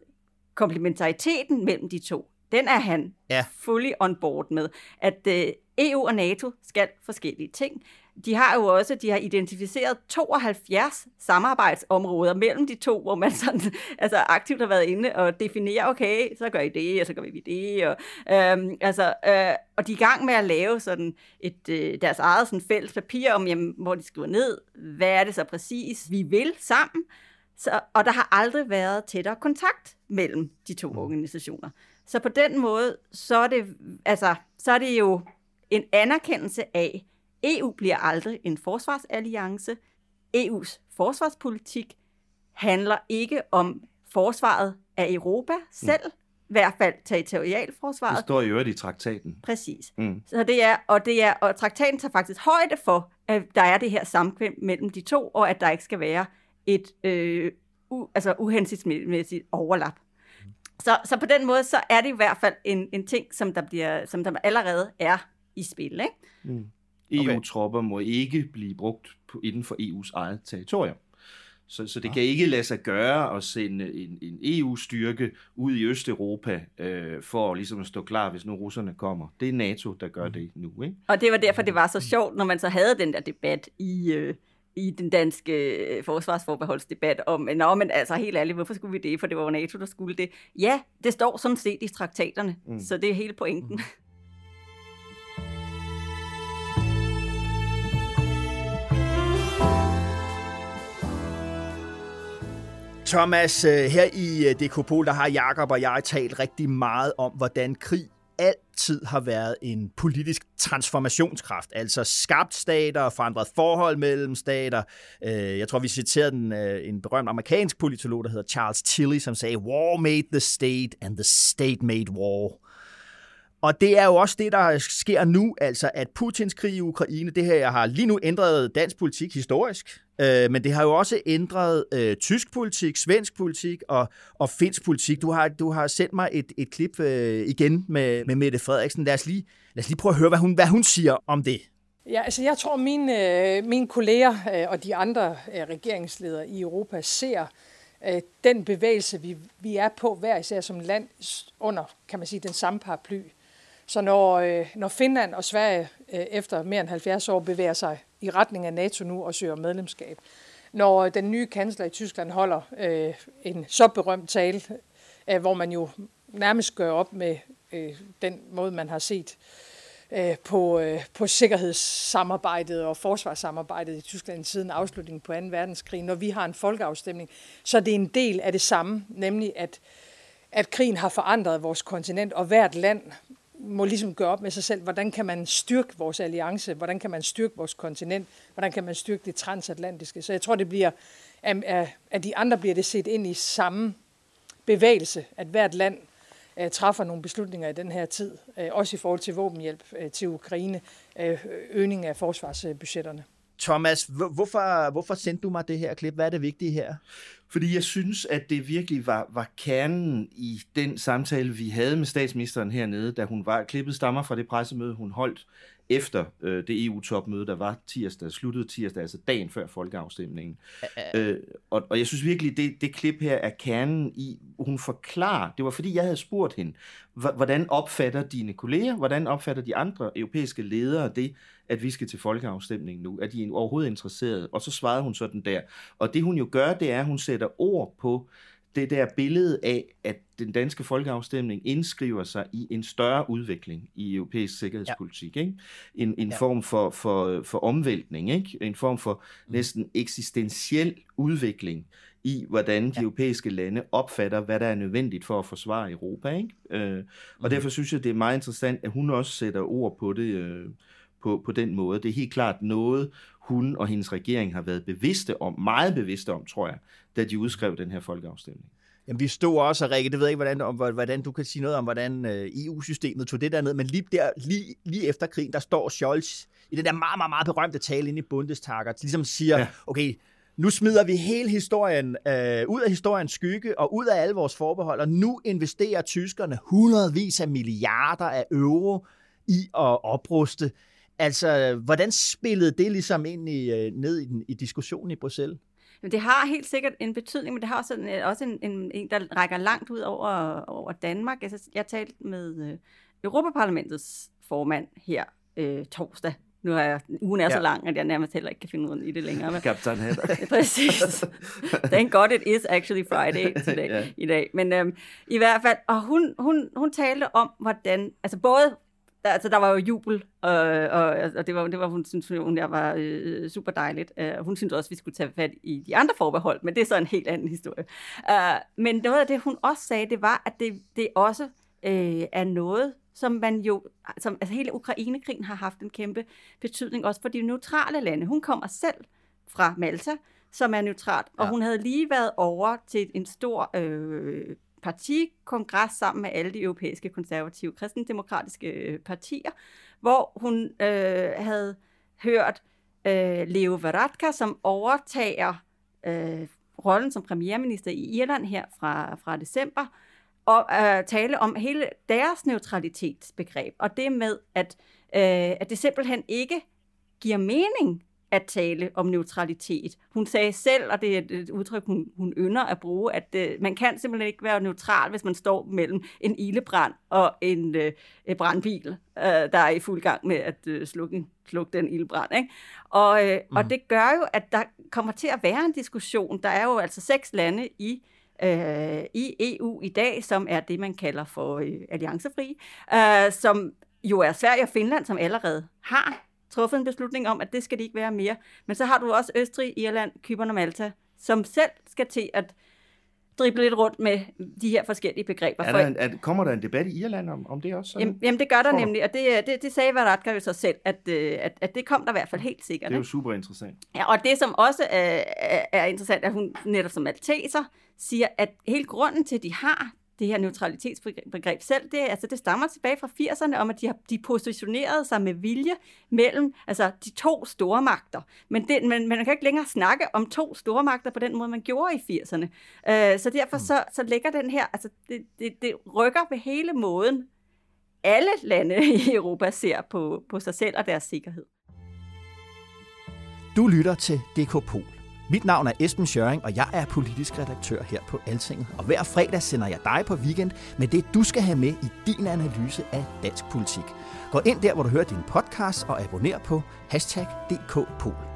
komplementariteten mellem de to, den er han ja. fully on board med, at uh, EU og NATO skal forskellige ting. De har jo også, de har identificeret 72 samarbejdsområder mellem de to, hvor man sådan, altså aktivt har været inde og definere, okay, så gør I det, og så gør vi det, og, øhm, altså, øh, og de er i gang med at lave sådan et, øh, deres eget sådan fælles papir om, jamen, hvor de skriver ned, hvad er det så præcis, vi vil sammen, så, og der har aldrig været tættere kontakt mellem de to mm. organisationer. Så på den måde, så er det, altså, så er det jo en anerkendelse af, EU bliver aldrig en forsvarsalliance. EU's forsvarspolitik handler ikke om forsvaret af Europa selv, mm. i hvert fald territorialforsvaret. Det står i øvrigt i traktaten. Præcis. Mm. Så det er, og, det er, og traktaten tager faktisk højde for, at der er det her samkvem mellem de to, og at der ikke skal være et øh, u, altså uhensigtsmæssigt overlap. Så, så på den måde, så er det i hvert fald en, en ting, som der, bliver, som der allerede er i spil. Ikke? Mm. EU-tropper må ikke blive brugt på, inden for EU's eget territorium. Så, så det ja. kan ikke lade sig gøre at sende en, en EU-styrke ud i Østeuropa øh, for ligesom at stå klar, hvis nu russerne kommer. Det er NATO, der gør mm. det nu. Ikke? Og det var derfor, det var så sjovt, når man så havde den der debat i, øh, i den danske øh, forsvarsforbeholdsdebat om, nå, men altså helt ærligt, hvorfor skulle vi det? For det var NATO, der skulle det. Ja, det står sådan set i traktaterne, mm. så det er hele pointen. Mm. Thomas, øh, her i øh, Dekopol, der har Jakob og jeg talt rigtig meget om, hvordan krig altid har været en politisk transformationskraft, altså skabt stater og forandret forhold mellem stater. Øh, jeg tror, vi citerede den, øh, en berømt amerikansk politolog, der hedder Charles Tilly, som sagde, War made the state, and the state made war. Og det er jo også det, der sker nu, altså at Putins krig i Ukraine, det her jeg har lige nu ændret dansk politik historisk, øh, men det har jo også ændret øh, tysk politik, svensk politik og, og finsk politik. Du har, du har sendt mig et, et klip øh, igen med, med Mette Frederiksen. Lad os, lige, lad os lige prøve at høre, hvad hun, hvad hun siger om det. Ja, altså jeg tror, mine, øh, mine kolleger øh, og de andre øh, regeringsledere i Europa ser øh, den bevægelse, vi, vi er på hver især som land under, kan man sige, den samme paraply. Så når, øh, når Finland og Sverige øh, efter mere end 70 år bevæger sig i retning af NATO nu og søger medlemskab, når øh, den nye kansler i Tyskland holder øh, en så berømt tale, øh, hvor man jo nærmest gør op med øh, den måde, man har set øh, på, øh, på sikkerhedssamarbejdet og forsvarssamarbejdet i Tyskland siden afslutningen på 2. verdenskrig. Når vi har en folkeafstemning, så det er en del af det samme, nemlig at, at krigen har forandret vores kontinent, og hvert land må ligesom gøre op med sig selv, hvordan kan man styrke vores alliance, hvordan kan man styrke vores kontinent, hvordan kan man styrke det transatlantiske. Så jeg tror, det bliver, at de andre bliver det set ind i samme bevægelse, at hvert land øh, træffer nogle beslutninger i den her tid, øh, også i forhold til våbenhjælp øh, til Ukraine, øgning af forsvarsbudgetterne. Thomas, hvorfor, hvorfor sendte du mig det her klip? Hvad er det vigtige her? Fordi jeg synes, at det virkelig var, var kernen i den samtale, vi havde med statsministeren hernede, da hun var. Klippet stammer fra det pressemøde, hun holdt efter øh, det EU-topmøde, der var tirsdag, sluttede tirsdag, altså dagen før folkeafstemningen. Øh, og, og jeg synes virkelig, det, det klip her er kernen i, hun forklarer, det var fordi, jeg havde spurgt hende, hvordan opfatter dine kolleger, hvordan opfatter de andre europæiske ledere det, at vi skal til folkeafstemning nu? Er de overhovedet interesserede? Og så svarede hun sådan der. Og det hun jo gør, det er, at hun sætter ord på det der billede af, at den danske folkeafstemning indskriver sig i en større udvikling i europæisk sikkerhedspolitik. Ja. Ikke? En, en ja. form for, for, for omvæltning, ikke? en form for mm. næsten eksistentiel udvikling i, hvordan de ja. europæiske lande opfatter, hvad der er nødvendigt for at forsvare Europa. Ikke? Øh, og mm. derfor synes jeg, det er meget interessant, at hun også sætter ord på det øh, på, på den måde. Det er helt klart noget, hun og hendes regering har været bevidste om, meget bevidste om, tror jeg, da de udskrev den her folkeafstemning. Jamen, vi stod også, Rikke, det ved jeg ikke, hvordan, om, hvordan du kan sige noget om, hvordan øh, EU-systemet tog det der ned, men lige, der, lige, lige efter krigen, der står Scholz i den der meget, meget, meget berømte tale inde i Bundestag, og ligesom siger, ja. okay, nu smider vi hele historien øh, ud af historiens skygge og ud af alle vores forbehold, og nu investerer tyskerne hundredvis af milliarder af euro i at opruste. Altså, hvordan spillede det ligesom ind i, øh, ned i, den, i diskussionen i Bruxelles? Men det har helt sikkert en betydning, men det har også en, også en, en, en der rækker langt ud over, over Danmark. Altså, jeg talte med øh, Europaparlamentets formand her øh, torsdag, nu er ugen er ja. så lang, at jeg nærmest heller ikke kan finde ud af det længere. Men... Hedder. Præcis. Thank God it is actually Friday today, ja. i dag. Men øhm, i hvert fald, og hun, hun, hun talte om, hvordan, altså både altså der var jo jubel, og, og, og det var, det var hun synes hun, jeg var øh, super dejligt. Uh, hun synes også, vi skulle tage fat i de andre forbehold, men det er så en helt anden historie. Uh, men noget af det, hun også sagde, det var, at det, det også øh, er noget, som man jo, som, altså hele Ukrainekrigen har haft en kæmpe betydning også for de neutrale lande. Hun kommer selv fra Malta, som er neutralt, ja. og hun havde lige været over til en stor øh, partikongres sammen med alle de europæiske konservative kristendemokratiske øh, partier, hvor hun øh, havde hørt øh, Leo Varadkar, som overtager øh, rollen som premierminister i Irland her fra, fra december, og øh, tale om hele deres neutralitetsbegreb, og det med, at, øh, at det simpelthen ikke giver mening at tale om neutralitet. Hun sagde selv, og det er et udtryk, hun, hun ynder at bruge, at øh, man kan simpelthen ikke være neutral, hvis man står mellem en ildebrand og en øh, brandbil, øh, der er i fuld gang med at øh, slukke, slukke den ildbrand. Ikke? Og, øh, mm. og det gør jo, at der kommer til at være en diskussion. Der er jo altså seks lande i øh, i EU i dag, som er det, man kalder for øh, alliancefri, øh, som jo er Sverige og Finland, som allerede har truffet en beslutning om, at det skal de ikke være mere. Men så har du også Østrig, Irland, Kypern og Malta, som selv skal til at drible lidt rundt med de her forskellige begreber. Er der en, er, kommer der en debat i Irland om, om det også? Jamen, jamen det gør der nemlig, og det, det, det sagde Varadkar jo sig selv, at, øh, at, at det kom der i hvert fald helt sikkert. Det er jo super interessant. Ja, og det som også er, er interessant, er, at hun netop som malteser siger, at hele grunden til, at de har det her neutralitetsbegreb selv, det, altså det stammer tilbage fra 80'erne om, at de har de positionerede sig med vilje mellem altså de to store magter. Men, det, men man kan ikke længere snakke om to store magter på den måde, man gjorde i 80'erne. Uh, så derfor så, så ligger den her, altså det, det, det rykker ved hele måden, alle lande i Europa ser på, på sig selv og deres sikkerhed. Du lytter til DK Pol. Mit navn er Esben Schøring, og jeg er politisk redaktør her på Altinget. Og hver fredag sender jeg dig på weekend med det, du skal have med i din analyse af dansk politik. Gå ind der, hvor du hører din podcast, og abonner på hashtag DKPol.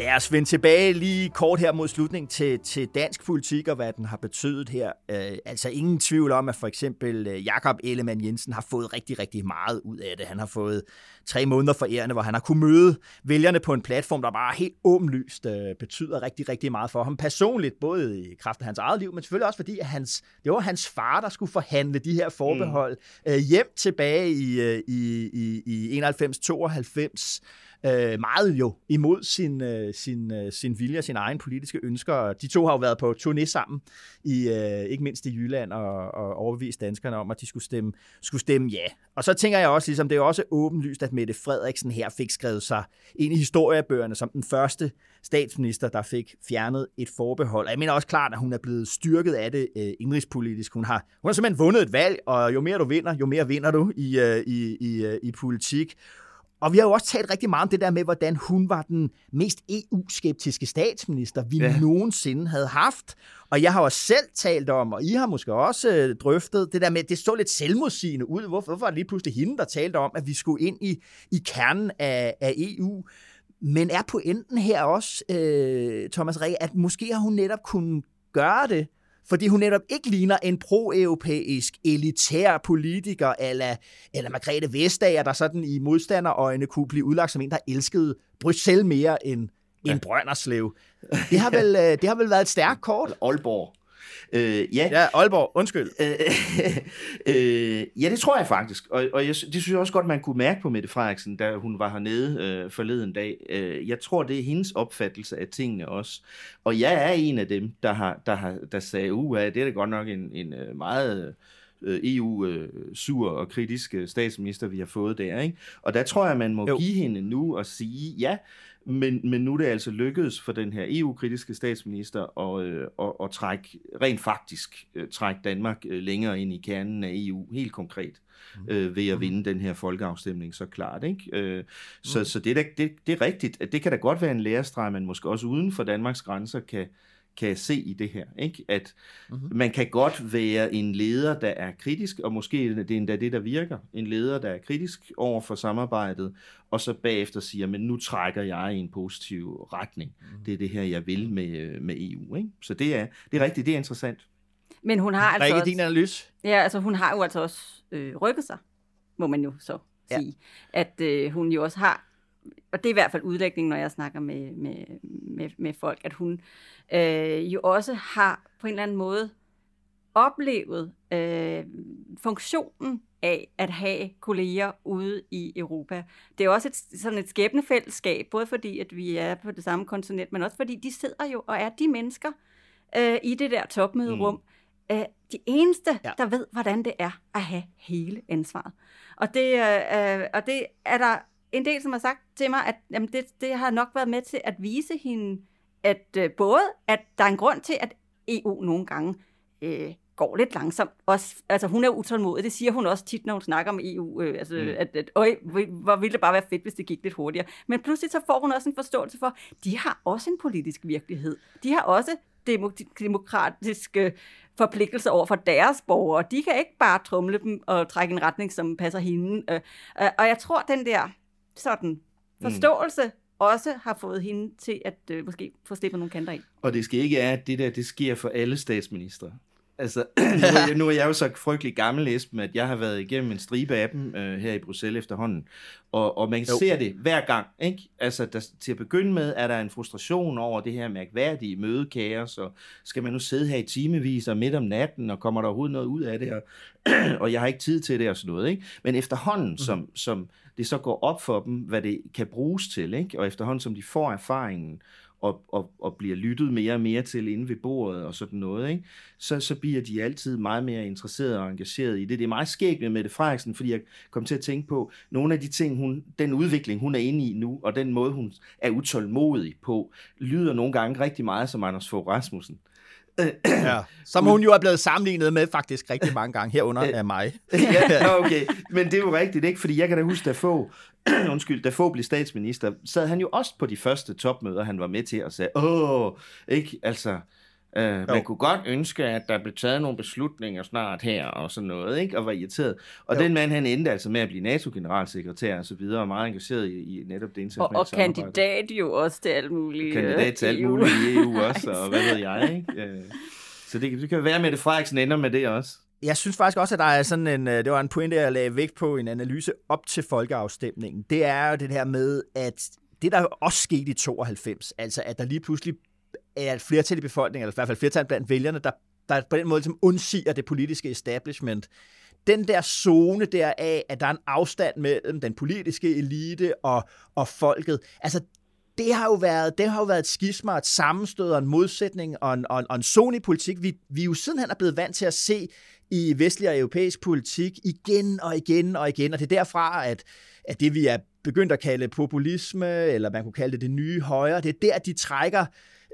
Lad os vende tilbage lige kort her mod slutningen til, til dansk politik og hvad den har betydet her. Øh, altså ingen tvivl om, at for eksempel øh, Jakob Ellemann Jensen har fået rigtig, rigtig meget ud af det. Han har fået tre måneder for ærende, hvor han har kunnet møde vælgerne på en platform, der bare helt åbenlyst øh, betyder rigtig, rigtig meget for ham personligt, både i kraft af hans eget liv, men selvfølgelig også fordi, at hans, det var hans far, der skulle forhandle de her forbehold mm. øh, hjem tilbage i, øh, i, i, i 91-92 øh, meget jo imod sin, øh, sin, øh, sin vilje og sine egen politiske ønsker. De to har jo været på turné sammen, i, øh, ikke mindst i Jylland, og, og overbevist danskerne om, at de skulle stemme, skulle stemme ja. Og så tænker jeg også, ligesom det er også åbenlyst, at Mette Frederiksen her fik skrevet sig ind i historiebøgerne som den første statsminister, der fik fjernet et forbehold. Og jeg mener også klart, at hun er blevet styrket af det øh, indrigspolitisk. Hun har, hun har simpelthen vundet et valg, og jo mere du vinder, jo mere vinder du i, øh, i, i, øh, i politik. Og vi har jo også talt rigtig meget om det der med, hvordan hun var den mest EU-skeptiske statsminister, vi ja. nogensinde havde haft. Og jeg har også selv talt om, og I har måske også øh, drøftet det der med, det så lidt selvmodsigende ud. Hvorfor, hvorfor var det lige pludselig hende, der talte om, at vi skulle ind i, i kernen af, af EU? Men er pointen her også, øh, Thomas Række, at måske har hun netop kunnet gøre det, fordi hun netop ikke ligner en pro-europæisk elitær politiker, eller, eller Margrethe Vestager, der sådan i modstanderøjne kunne blive udlagt som en, der elskede Bruxelles mere end, ja. end Brønderslev. Det har, vel, øh, det har vel været et stærkt kort. Aalborg. Øh, ja, Ja, Aalborg, undskyld. Øh, øh, ja, det tror jeg faktisk. Og, og jeg, det synes jeg også godt, man kunne mærke på Mette Frederiksen, da hun var hernede øh, forleden dag. Øh, jeg tror, det er hendes opfattelse af tingene også. Og jeg er en af dem, der, har, der, har, der sagde, uh, det er da godt nok en, en øh, meget øh, EU-sur og kritisk statsminister, vi har fået der. Ikke? Og der tror jeg, man må jo. give hende nu og sige, ja, men, men nu er det altså lykkedes for den her EU-kritiske statsminister at, øh, at, at trække, rent faktisk øh, trække Danmark øh, længere ind i kernen af EU, helt konkret, øh, ved at vinde den her folkeafstemning så klart. Ikke? Øh, så så det, er da, det, det er rigtigt, at det kan da godt være en lærestreg, man måske også uden for Danmarks grænser kan, kan se i det her. Ikke? At mm-hmm. man kan godt være en leder, der er kritisk, og måske er det endda det, der virker. En leder, der er kritisk over for samarbejdet, og så bagefter siger, men nu trækker jeg i en positiv retning. Mm. Det er det her, jeg vil med, med EU. Ikke? Så det er, det er rigtigt, det er interessant. Men hun har altså Rikke, også, din analyse? ja, altså hun har jo altså også øh, rykket sig, må man jo så Ja. sige. At øh, hun jo også har, og det er i hvert fald udlægningen, når jeg snakker med, med, med, med folk, at hun øh, jo også har på en eller anden måde oplevet øh, funktionen af at have kolleger ude i Europa. Det er også et, sådan et skæbnefællesskab, både fordi, at vi er på det samme kontinent, men også fordi de sidder jo og er de mennesker øh, i det der topmøderum, mm. øh, de eneste, Ja. der ved, hvordan det er at have hele ansvaret. Og det, øh, øh, og det er der en del, som har sagt til mig, at jamen det, det har nok været med til at vise hende, at øh, både, at der er en grund til, at EU nogle gange øh, går lidt langsomt. Også, altså hun er utålmodig, det siger hun også tit, når hun snakker om EU, øh, altså, mm. at, at øj, hvor ville det bare være fedt, hvis det gik lidt hurtigere. Men pludselig så får hun også en forståelse for, de har også en politisk virkelighed. De har også demok- demokratiske forpligtelser over for deres borgere. De kan ikke bare trumle dem og trække en retning, som passer hende. Øh, øh, og jeg tror, den der sådan forståelse mm. også har fået hende til at øh, måske få slippet nogle kanter ind. Og det skal ikke være, at det der, det sker for alle statsministre. Altså, nu, er jeg, nu er jeg jo så frygtelig gammel, Esben, at jeg har været igennem en stribe af dem øh, her i Bruxelles efterhånden. Og, og man Jo. ser det hver gang, ikke? Altså, der, til at begynde med er der en frustration over det her mærkværdige mødekaos, og skal man nu sidde her i timevis og midt om natten, og kommer der overhovedet noget ud af det, og, og jeg har ikke tid til det og sådan noget, ikke? Men efterhånden, mm. som, som det så går op for dem, hvad det kan bruges til, ikke? Og efterhånden, som de får erfaringen, og, og, og bliver lyttet mere og mere til inde ved bordet og sådan noget, ikke? Så, så bliver de altid meget mere interesserede og engagerede i det. Det er meget skægt med Mette Frederiksen, fordi jeg kom til at tænke på nogle af de ting, hun, den udvikling, hun er inde i nu, og den måde, hun er utålmodig på, lyder nogle gange rigtig meget som Anders Fogh Rasmussen. Ja. Som hun jo er blevet sammenlignet med faktisk rigtig mange gange herunder af mig. ja, okay. Men det er jo rigtigt, ikke? Fordi jeg kan da huske, da få, undskyld, da få blev statsminister, sad han jo også på de første topmøder, han var med til, og sagde, åh, ikke? Altså, øh, man kunne godt ønske, at der blev taget nogle beslutninger snart her, og sådan noget, ikke? Og var irriteret. Og Jo. den mand, han endte altså med at blive NATO-generalsekretær og så videre, og meget engageret i, i netop det Og, internationale og samarbejde. kandidat jo også til alt muligt. Kandidat til øh, alt muligt i EU også, og hvad ved jeg, ikke? Øh, Så det, det kan være, at Mette Frederiksen ender med det også. Jeg synes faktisk også, at der er sådan en, øh, det var en pointe, jeg lagde vægt på i en analyse op til folkeafstemningen. Det er jo det her med, at det der også skete i 92, altså at der lige pludselig er et flertal i befolkningen, eller i hvert fald flertal blandt vælgerne, der, der på den måde som undsiger det politiske establishment. Den der zone der af, at der er en afstand mellem den politiske elite og, og folket, altså det har jo været, det har jo været et skisma, et sammenstød og en modsætning og en, og en, og en zone i politik, vi, vi jo sidenhen er blevet vant til at se i vestlig og europæisk politik igen og igen og igen, og det er derfra, at, at det vi er begyndt at kalde populisme, eller man kunne kalde det det nye højre, det er der, de trækker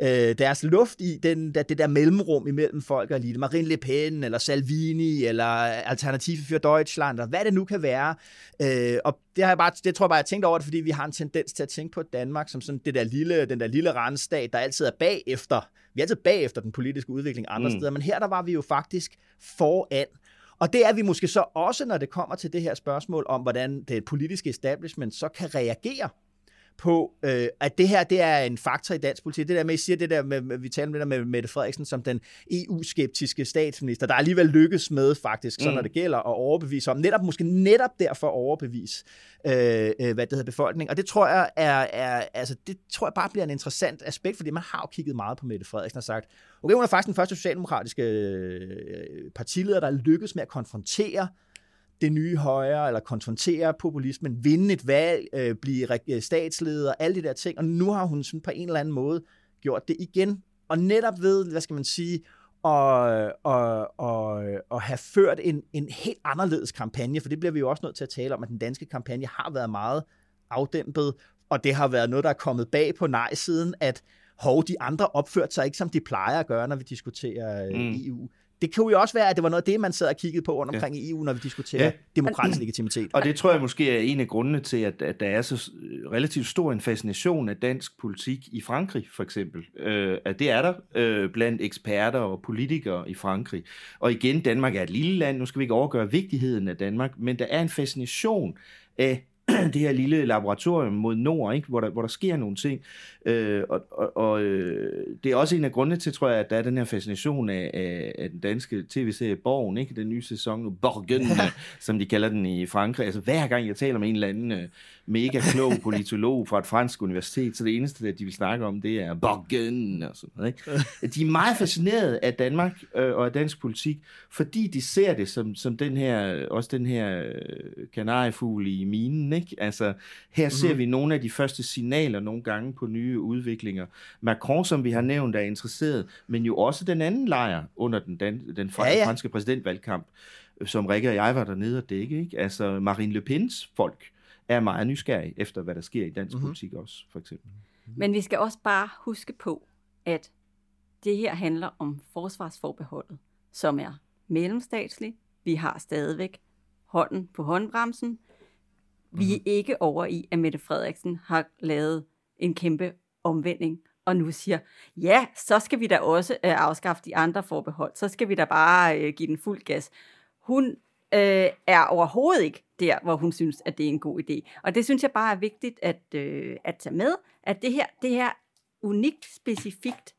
øh, deres luft i den, der, det der mellemrum imellem folk og elite. Marine Le Pen, eller Salvini, eller Alternative für Deutschland, eller hvad det nu kan være. Øh, og det, har jeg bare, det tror jeg bare, jeg tænkt over det, fordi vi har en tendens til at tænke på Danmark som sådan det der lille, den der lille randstat, der altid er bagefter. Vi er altid bagefter den politiske udvikling andre mm. steder, men her der var vi jo faktisk foran. Og det er vi måske så også, når det kommer til det her spørgsmål om, hvordan det politiske establishment så kan reagere på, øh, at det her det er en faktor i dansk politik. Det der med, at I siger det der med, vi taler om det der med Mette Frederiksen som den EU-skeptiske statsminister, der alligevel lykkes med faktisk, så mm. når det gælder at overbevise om, netop måske netop derfor overbevise, øh, øh, hvad det hedder, befolkningen. Og det tror jeg er, er, altså det tror jeg bare bliver en interessant aspekt, fordi man har jo kigget meget på Mette Frederiksen og sagt, okay, hun er faktisk den første socialdemokratiske øh, partileder, der lykkes med at konfrontere det nye højre, eller konfrontere populismen, vinde et valg, øh, blive øh, statsleder, alle de der ting. Og nu har hun sådan på en eller anden måde gjort det igen. Og netop ved, hvad skal man sige, og, og, og, og have ført en, en helt anderledes kampagne, for det bliver vi jo også nødt til at tale om, at den danske kampagne har været meget afdæmpet, og det har været noget, der er kommet bag på nej-siden, at hov, de andre opførte sig ikke, som de plejer at gøre, når vi diskuterer øh, mm. EU det kunne jo også være, at det var noget af det, man sad og kiggede på rundt omkring ja. i EU, når vi diskuterer ja. demokratisk legitimitet. Og det tror jeg måske er en af grundene til, at, at der er så relativt stor en fascination af dansk politik i Frankrig, for eksempel. Øh, at det er der øh, blandt eksperter og politikere i Frankrig. Og igen, Danmark er et lille land, nu skal vi ikke overgøre vigtigheden af Danmark, men der er en fascination af det her lille laboratorium mod nord, ikke? Hvor, der, hvor der sker nogle ting. Øh, og og, og øh, det er også en af grundene til, tror jeg, at der er den her fascination af, af, af den danske tv-serie Borgen, ikke? den nye sæson Borgen, som de kalder den i Frankrig. Altså hver gang jeg taler med en eller anden øh, mega klog politolog fra et fransk universitet, så det eneste, de vil snakke om, det er Borgen og sådan noget. Ikke? De er meget fascineret af Danmark øh, og af dansk politik, fordi de ser det som, som den her, også den her øh, kanariefugl i minen, ikke? Altså, her ser mm. vi nogle af de første signaler nogle gange på nye udviklinger. Macron, som vi har nævnt, er interesseret, men jo også den anden lejr under den, dan- den ja, ja. franske præsidentvalgkamp, som Rikke og jeg var dernede og dække. Ikke? Altså Marine Le Pens folk er meget nysgerrige efter, hvad der sker i dansk mm-hmm. politik også, for eksempel. Men vi skal også bare huske på, at det her handler om forsvarsforbeholdet, som er mellemstatsligt. Vi har stadigvæk hånden på håndbremsen. Vi er mhm. ikke over i, at Mette Frederiksen har lavet en kæmpe omvending, og nu siger, ja, så skal vi da også øh, afskaffe de andre forbehold, så skal vi da bare øh, give den fuld gas. Hun øh, er overhovedet ikke der, hvor hun synes, at det er en god idé. Og det synes jeg bare er vigtigt at, øh, at tage med, at det her, det her unikt specifikt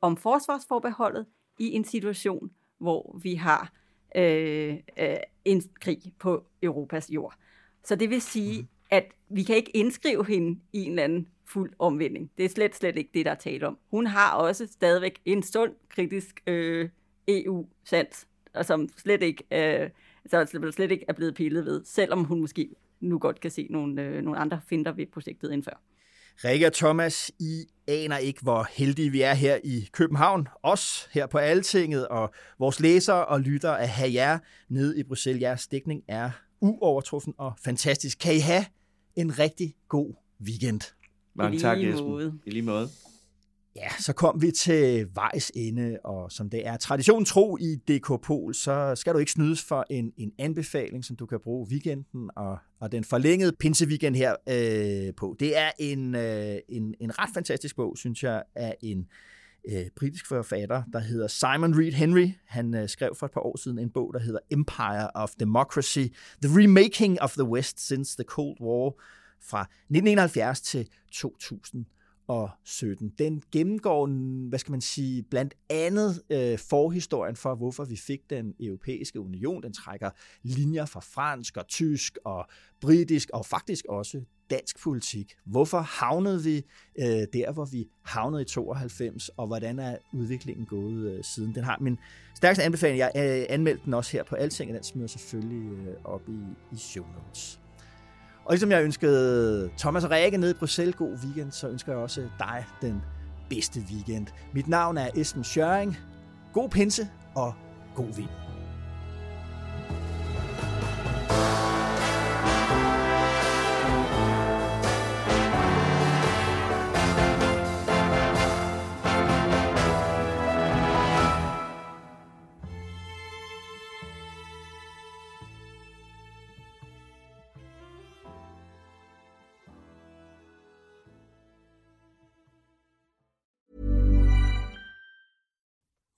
om forsvarsforbeholdet i en situation, hvor vi har øh, øh, en krig på Europas jord. Så det vil sige, mhm. at vi kan ikke indskrive hende i en eller anden fuld omvending. Det er slet, slet ikke det, der er tale om. Hun har også stadigvæk en sund kritisk øh, EU-sans, og som slet ikke, øh, så slet ikke er blevet pillet ved, selvom hun måske nu godt kan se nogle, øh, nogle andre finder ved projektet end før. Rikke og Thomas, I aner ikke, hvor heldige vi er her i København. Os her på Altinget, og vores læsere og lyttere at have jer nede i Bruxelles. Jeres dækning er uovertruffen og fantastisk. Kan I have en rigtig god weekend. Mange tak, Jesper. I lige måde. Ja, så kom vi til vejs ende, og som det er tradition tro i DK Pol, så skal du ikke snydes for en, en anbefaling, som du kan bruge weekenden og, og den forlængede pinseweekend her øh, på. Det er en, øh, en, en ret fantastisk bog, synes jeg, af en øh, britisk forfatter, der hedder Simon Reed Henry. Han øh, skrev for et par år siden en bog, der hedder Empire of Democracy, The Remaking of the West Since the Cold War, fra 1971 til 2000. 2017. Den gennemgår, mm, hvad skal man sige, blandt andet øh, forhistorien for, hvorfor vi fik den europæiske union. Den trækker linjer fra fransk og tysk og britisk og faktisk også dansk politik. Hvorfor havnede vi øh, der, hvor vi havnede i 92, og hvordan er udviklingen gået øh, siden? Den har min stærkeste anbefaling. Jeg øh, anmeldte den også her på Alting, og den smider selvfølgelig øh, op i, i show notes. Og ligesom jeg ønskede Thomas og Rikke nede i Bruxelles god weekend, så ønsker jeg også dig den bedste weekend. Mit navn er Esben Schøring. God pinse og god vind.